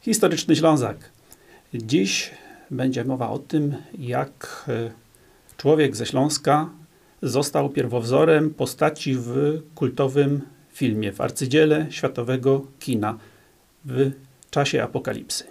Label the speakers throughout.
Speaker 1: Historyczny Ślązak. Dziś będzie mowa o tym, jak e, człowiek ze Śląska został pierwowzorem postaci w kultowym filmie, w arcydziele światowego kina w czasie apokalipsy.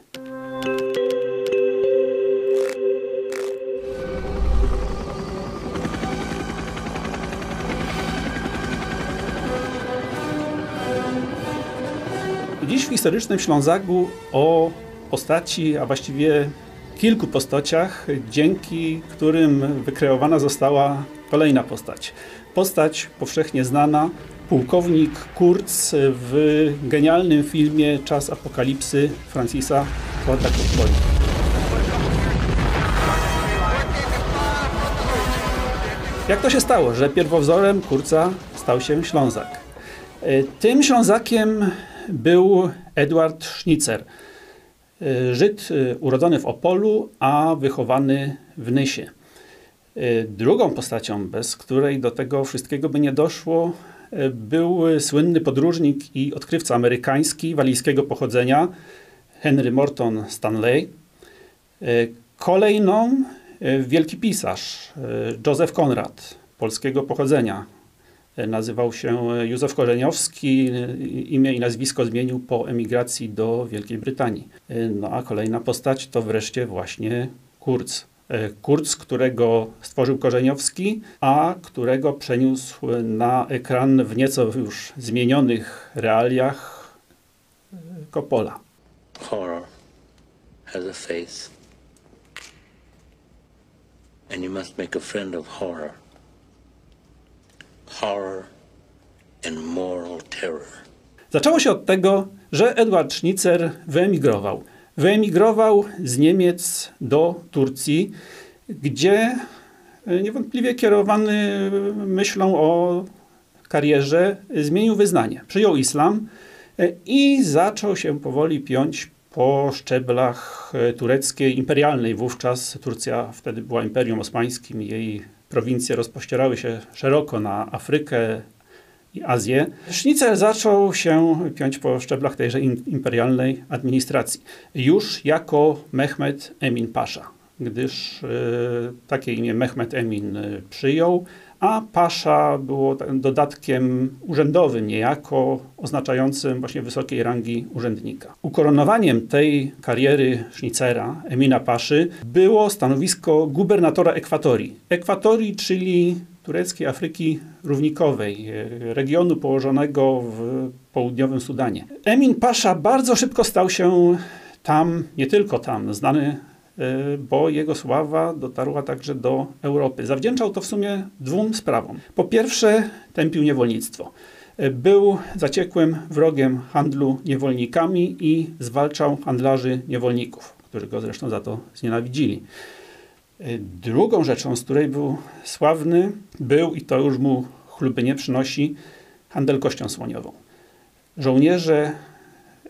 Speaker 1: Dziś w historycznym Ślązaku o postaci, a właściwie kilku postaciach, dzięki którym wykreowana została kolejna postać. Postać powszechnie znana, pułkownik Kurz w genialnym filmie Czas Apokalipsy Francisa Forda Coppoli. Jak to się stało, że pierwowzorem Kurca stał się Ślązak? Tym Ślązakiem był Edward Schnitzer. Żyd urodzony w Opolu, a wychowany w Nysie. Drugą postacią, bez której do tego wszystkiego by nie doszło, był słynny podróżnik i odkrywca amerykański walijskiego pochodzenia Henry Morton Stanley. Kolejną wielki pisarz Józef Konrad, polskiego pochodzenia, Nazywał się Józef Korzeniowski, imię i nazwisko zmienił po emigracji do Wielkiej Brytanii. No a kolejna postać to wreszcie właśnie Kurz. Kurz, którego stworzył Korzeniowski, a którego przeniósł na ekran w nieco już zmienionych realiach Coppola. Horror has a face. And you must make a friend of horror horror and moral terror. Zaczęło się od tego, że Edward Schnitzer wyemigrował. Wyemigrował z Niemiec do Turcji, gdzie e, niewątpliwie kierowany myślą o karierze zmienił wyznanie. Przyjął islam e, i zaczął się powoli piąć po szczeblach e, tureckiej, imperialnej wówczas. Turcja wtedy była imperium osmańskim, jej prowincje rozpościerały się szeroko na Afrykę i Azję. Sznicel zaczął się piąć po szczeblach tejże imperialnej administracji. Już jako Mehmed Emin Pasza, gdyż y, takie imię Mehmed Emin y, przyjął, a pasza było dodatkiem urzędowym niejako, oznaczającym właśnie wysokiej rangi urzędnika. Ukoronowaniem tej kariery Schnitzera, Emina Paszy, było stanowisko gubernatora Ekwatorii. Ekwatorii, czyli tureckiej Afryki Równikowej, e, regionu położonego w południowym Sudanie. Emin Pasza bardzo szybko stał się tam, nie tylko tam, znany bo jego sława dotarła także do Europy. Zawdzięczał to w sumie dwóm sprawom. Po pierwsze, tępił niewolnictwo. Y, był zaciekłym wrogiem handlu niewolnikami i zwalczał handlarzy niewolników, którzy go zresztą za to znienawidzili. Y, drugą rzeczą, z której był sławny, był, i to już mu chluby nie przynosi, handel kością słoniową. Żołnierze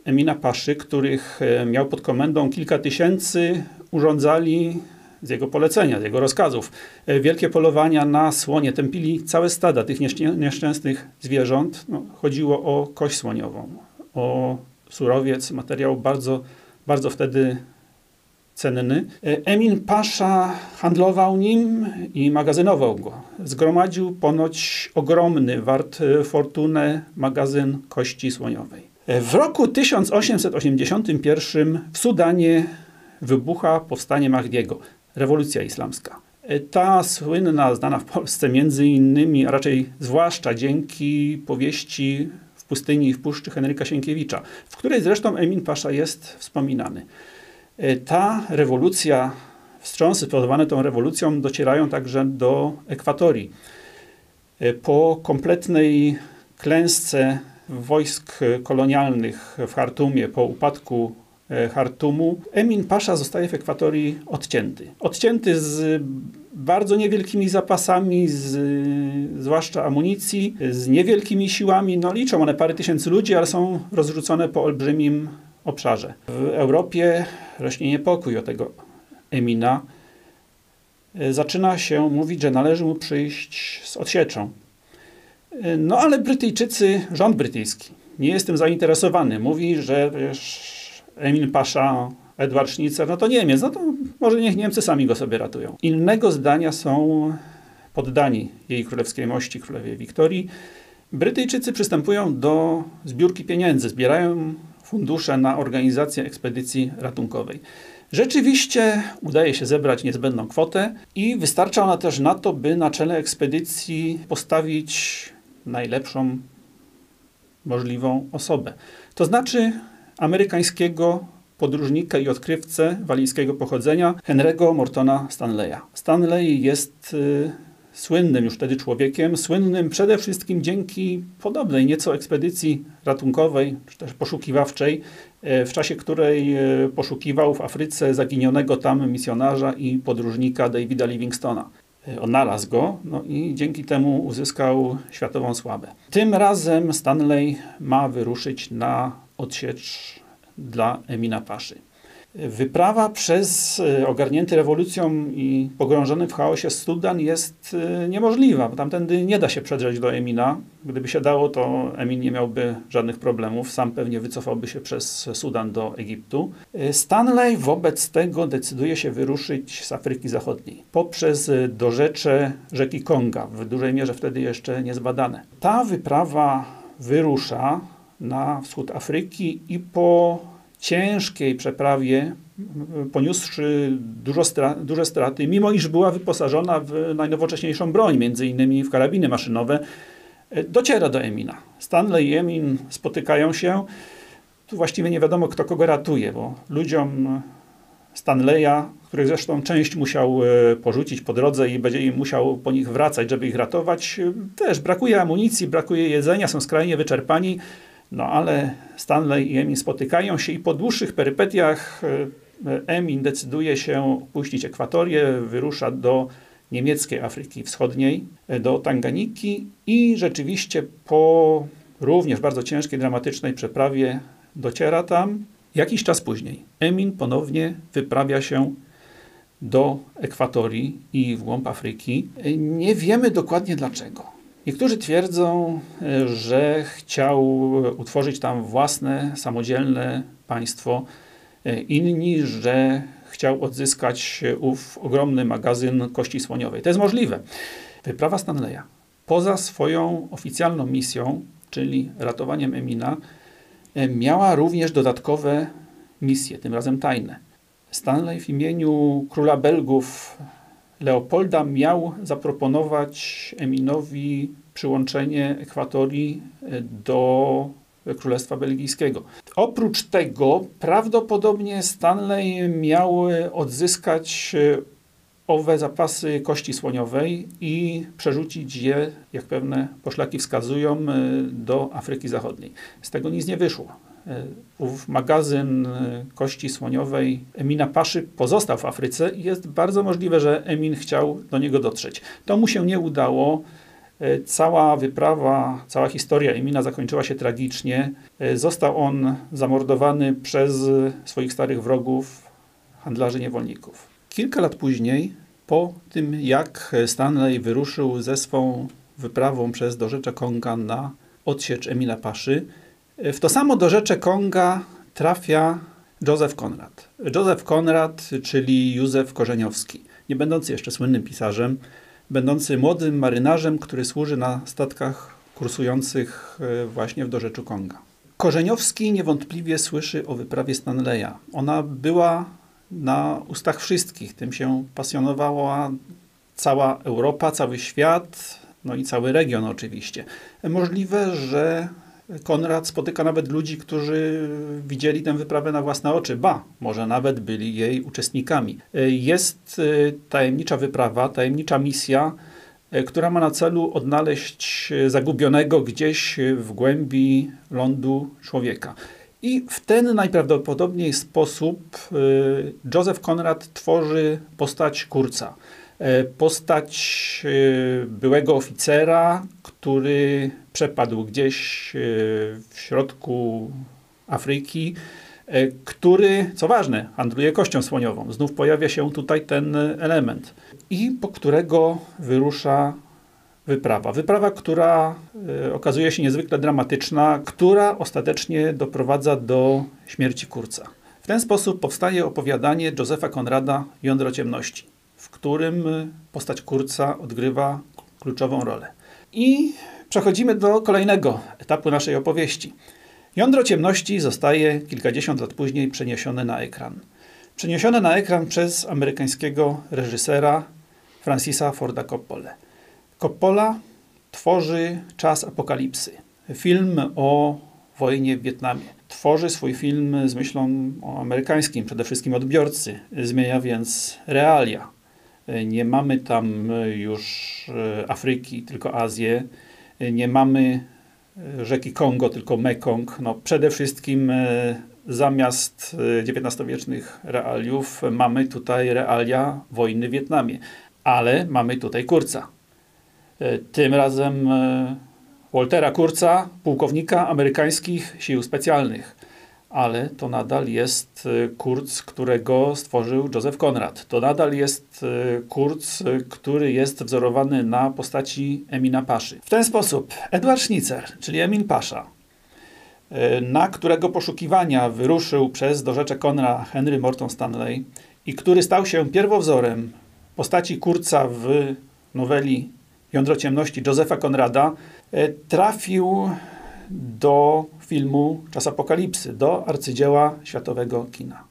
Speaker 1: Emina Paszy, których miał pod komendą kilka tysięcy, urządzali z jego polecenia, z jego rozkazów. E, wielkie polowania na słonie, tępili całe stada tych nieszczęsnych zwierząt. No, chodziło o kość słoniową, o surowiec, materiał bardzo, bardzo wtedy cenny. E, Emin Pasza handlował nim i magazynował go. Zgromadził ponoć ogromny, wart e, fortunę magazyn kości słoniowej. W roku 1881 w Sudanie wybucha powstanie Mahdiego, rewolucja islamska. E, ta słynna, znana w Polsce między innymi, a raczej zwłaszcza dzięki powieści w pustyni i w puszczy Henryka Sienkiewicza, w której zresztą Emin Pasza jest wspominany. E, ta rewolucja, wstrząsy spowodowane tą rewolucją docierają także do Ekwatorii. E, po kompletnej klęsce wojsk kolonialnych w Hartumie, po upadku E, Hartumu, Emin Pasza zostaje w Ekwatorii odcięty. Odcięty z bardzo niewielkimi zapasami, z, zwłaszcza amunicji, z niewielkimi siłami. No liczą one parę tysięcy ludzi, ale są rozrzucone po olbrzymim obszarze. W Europie rośnie niepokój o tego Emina. E, zaczyna się mówić, że należy mu przyjść z odsieczą. No ale Brytyjczycy, rząd brytyjski, nie jestem zainteresowany. Mówi, że wiesz, Emil Pasza, Edward Schnitzer, no to Niemiec, no to może niech Niemcy sami go sobie ratują. Innego zdania są poddani jej królewskiej mości, królewej Wiktorii. Brytyjczycy przystępują do zbiórki pieniędzy, zbierają fundusze na organizację ekspedycji ratunkowej. Rzeczywiście udaje się zebrać niezbędną kwotę i wystarcza ona też na to, by na czele ekspedycji postawić najlepszą możliwą osobę. To znaczy amerykańskiego podróżnika i odkrywcę walijskiego pochodzenia Henry'ego Mortona Stanleya. Stanley jest y, słynnym już wtedy człowiekiem, słynnym przede wszystkim dzięki podobnej nieco ekspedycji ratunkowej, czy też poszukiwawczej, e, w czasie której e, poszukiwał w Afryce zaginionego tam misjonarza i podróżnika Davida Livingstona. E, odnalazł go no i dzięki temu uzyskał światową sławę. Tym razem Stanley ma wyruszyć na odsiecz dla Emina Paszy. Wyprawa przez e, ogarnięty rewolucją i pogrążony w chaosie Sudan jest e, niemożliwa. Tamtędy nie da się przedrzeć do Emina. Gdyby się dało, to Emin nie miałby żadnych problemów. Sam pewnie wycofałby się przez Sudan do Egiptu. E, Stanley wobec tego decyduje się wyruszyć z Afryki Zachodniej poprzez dorzecze rzeki Konga, w dużej mierze wtedy jeszcze niezbadane. Ta wyprawa wyrusza na wschód Afryki i po ciężkiej przeprawie, poniósłszy dużo strat, duże straty, mimo iż była wyposażona w najnowocześniejszą broń, między innymi w karabiny maszynowe, dociera do Emina. Stanley i Emin spotykają się. Tu właściwie nie wiadomo, kto kogo ratuje, bo ludziom Stanleya, których zresztą część musiał e, porzucić po drodze i będzie im musiał po nich wracać, żeby ich ratować, też brakuje amunicji, brakuje jedzenia, są skrajnie wyczerpani. No ale Stanley i Emin spotykają się i po dłuższych perypetiach e, Emin decyduje się opuścić ekwatorię, wyrusza do niemieckiej Afryki Wschodniej, e, do Tanganiki i rzeczywiście po również bardzo ciężkiej, dramatycznej przeprawie dociera tam. Jakiś czas później Emin ponownie wyprawia się do Ekwatorii i w głąb Afryki. E, nie wiemy dokładnie dlaczego. Niektórzy twierdzą, że chciał utworzyć tam własne, samodzielne państwo. Inni, że chciał odzyskać ów ogromny magazyn kości słoniowej. To jest możliwe. Wyprawa Stanleya poza swoją oficjalną misją, czyli ratowaniem Emina, miała również dodatkowe misje, tym razem tajne. Stanley w imieniu króla Belgów Leopolda miał zaproponować Eminowi przyłączenie Ekwatorii e, do Królestwa Belgijskiego. Oprócz tego prawdopodobnie Stanley miał odzyskać e, owe zapasy kości słoniowej i przerzucić je, jak pewne poszlaki wskazują, e, do Afryki Zachodniej. Z tego nic nie wyszło. Ów magazyn kości słoniowej Emina Paszy pozostał w Afryce i jest bardzo możliwe, że Emin chciał do niego dotrzeć. To mu się nie udało. E, cała wyprawa, cała historia Emina zakończyła się tragicznie. Został on zamordowany przez swoich starych wrogów, handlarzy niewolników. Kilka lat później, po tym jak Stanley wyruszył ze swą wyprawą przez dorzecze Konga na odsiecz Emila Paszy, w to samo dorzecze Konga trafia Józef Konrad. Józef Konrad, czyli Józef Korzeniowski, nie będący jeszcze słynnym pisarzem, będący młodym marynarzem, który służy na statkach kursujących e, właśnie w dorzeczu Konga. Korzeniowski niewątpliwie słyszy o wyprawie Stanleya. Ona była na ustach wszystkich. Tym się pasjonowała cała Europa, cały świat, no i cały region oczywiście. Możliwe, że Konrad spotyka nawet ludzi, którzy widzieli tę wyprawę na własne oczy, ba, może nawet byli jej uczestnikami. Jest e, tajemnicza wyprawa, tajemnicza misja, e, która ma na celu odnaleźć zagubionego gdzieś w głębi lądu człowieka. I w ten najprawdopodobniej sposób e, Joseph Konrad tworzy postać Kurca. Postać byłego oficera, który przepadł gdzieś e, w środku Afryki, e, który, co ważne, handluje kością słoniową. Znów pojawia się tutaj ten element. I po którego wyrusza wyprawa. Wyprawa, która e, okazuje się niezwykle dramatyczna, która ostatecznie doprowadza do śmierci Kurca. ten sposób powstaje opowiadanie Józefa Konrada Jądro Ciemności, w którym postać Kurca odgrywa kluczową rolę. I przechodzimy do kolejnego etapu naszej opowieści. Jądro ciemności zostaje kilkadziesiąt lat później przeniesione na ekran. Przeniesione na ekran przez amerykańskiego reżysera Francisa Forda Coppola. Coppola tworzy Czas Apokalipsy. Film o wojnie w Wietnamie. Tworzy swój film z myślą o amerykańskim, przede wszystkim odbiorcy. Zmienia więc realia. Nie mamy tam już Afryki, tylko Azję. Nie mamy rzeki Kongo, tylko Mekong. No, przede wszystkim zamiast XIX-wiecznych realiów mamy tutaj realia wojny w Wietnamie. Ale mamy tutaj Kurca. Tym razem Waltera Kurca, pułkownika amerykańskich sił specjalnych. Ale to nadal jest Kurz, którego stworzył Joseph Conrad. To nadal jest Kurz, który jest wzorowany na postaci Emina Paszy. W ten sposób Edward Schnitzer, czyli Emin Pasza, na którego poszukiwania wyruszył przez dorzeczę Konra Henry Morton Stanley i który stał się pierwowzorem postaci Kurca w noweli Jądro Ciemności Józefa Konrada, trafił do filmu Czas Apokalipsy, do arcydzieła światowego kina.